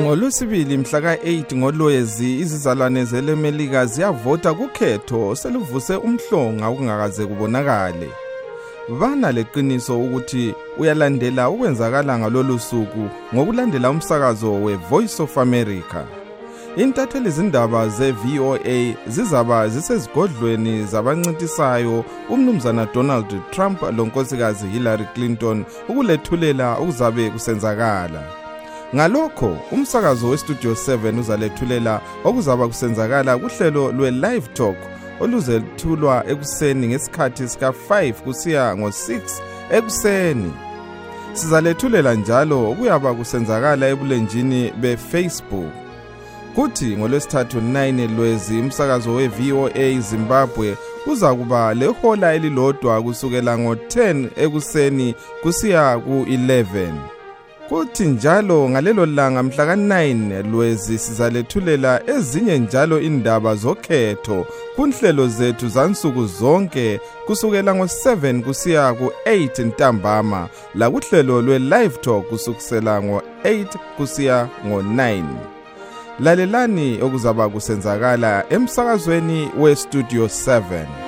ngolwesibili mhla ka-8 ngolwezi izizalwane zelemelika ziyavota kukhetho seluvuse umhlonga okungakaze kubonakale. Bana leqiniso ukuthi uyalandela ukwenzakala ngalolu suku ngokulandela umsakazo we-voice of america. Intatheli zindaba ze-voa zizaba zisezigodlweni zabancintisayo umnumzana donald trump lonkosikazi hillary clinton ukulethulela okuzabe kusenzakala. Ngalokho umsakazo westudio 7 uzalethulela okuzaba kusenzakala kuhlelo lwe-live talk oluzethulwa ekuseni ngesikhathi sika-5 kusiya ngo-6 ekuseni. Sizalethulela njalo okuyaba kusenzakala ebulenjini befacebook. Kuthi ngolwesithathu 9 lwezi umsakazo we-voa zimbabwe uza kuba lehola elilodwa kusukela ngo-10 ekuseni kusiya ku-11 kuthi njalo ngalelo langa mhla ka-9 lwezi sizalethulela ezinye njalo indaba zokhetho kunhlelo zethu zansuku zonke kusukela ngo-7 kusiya ku-8 ntambama lakuhlelo lwe-live talk kusukisela ngo-8 kusiya ngo-9 lalelani okuzaba kusenzakala emsakazweni westudio 7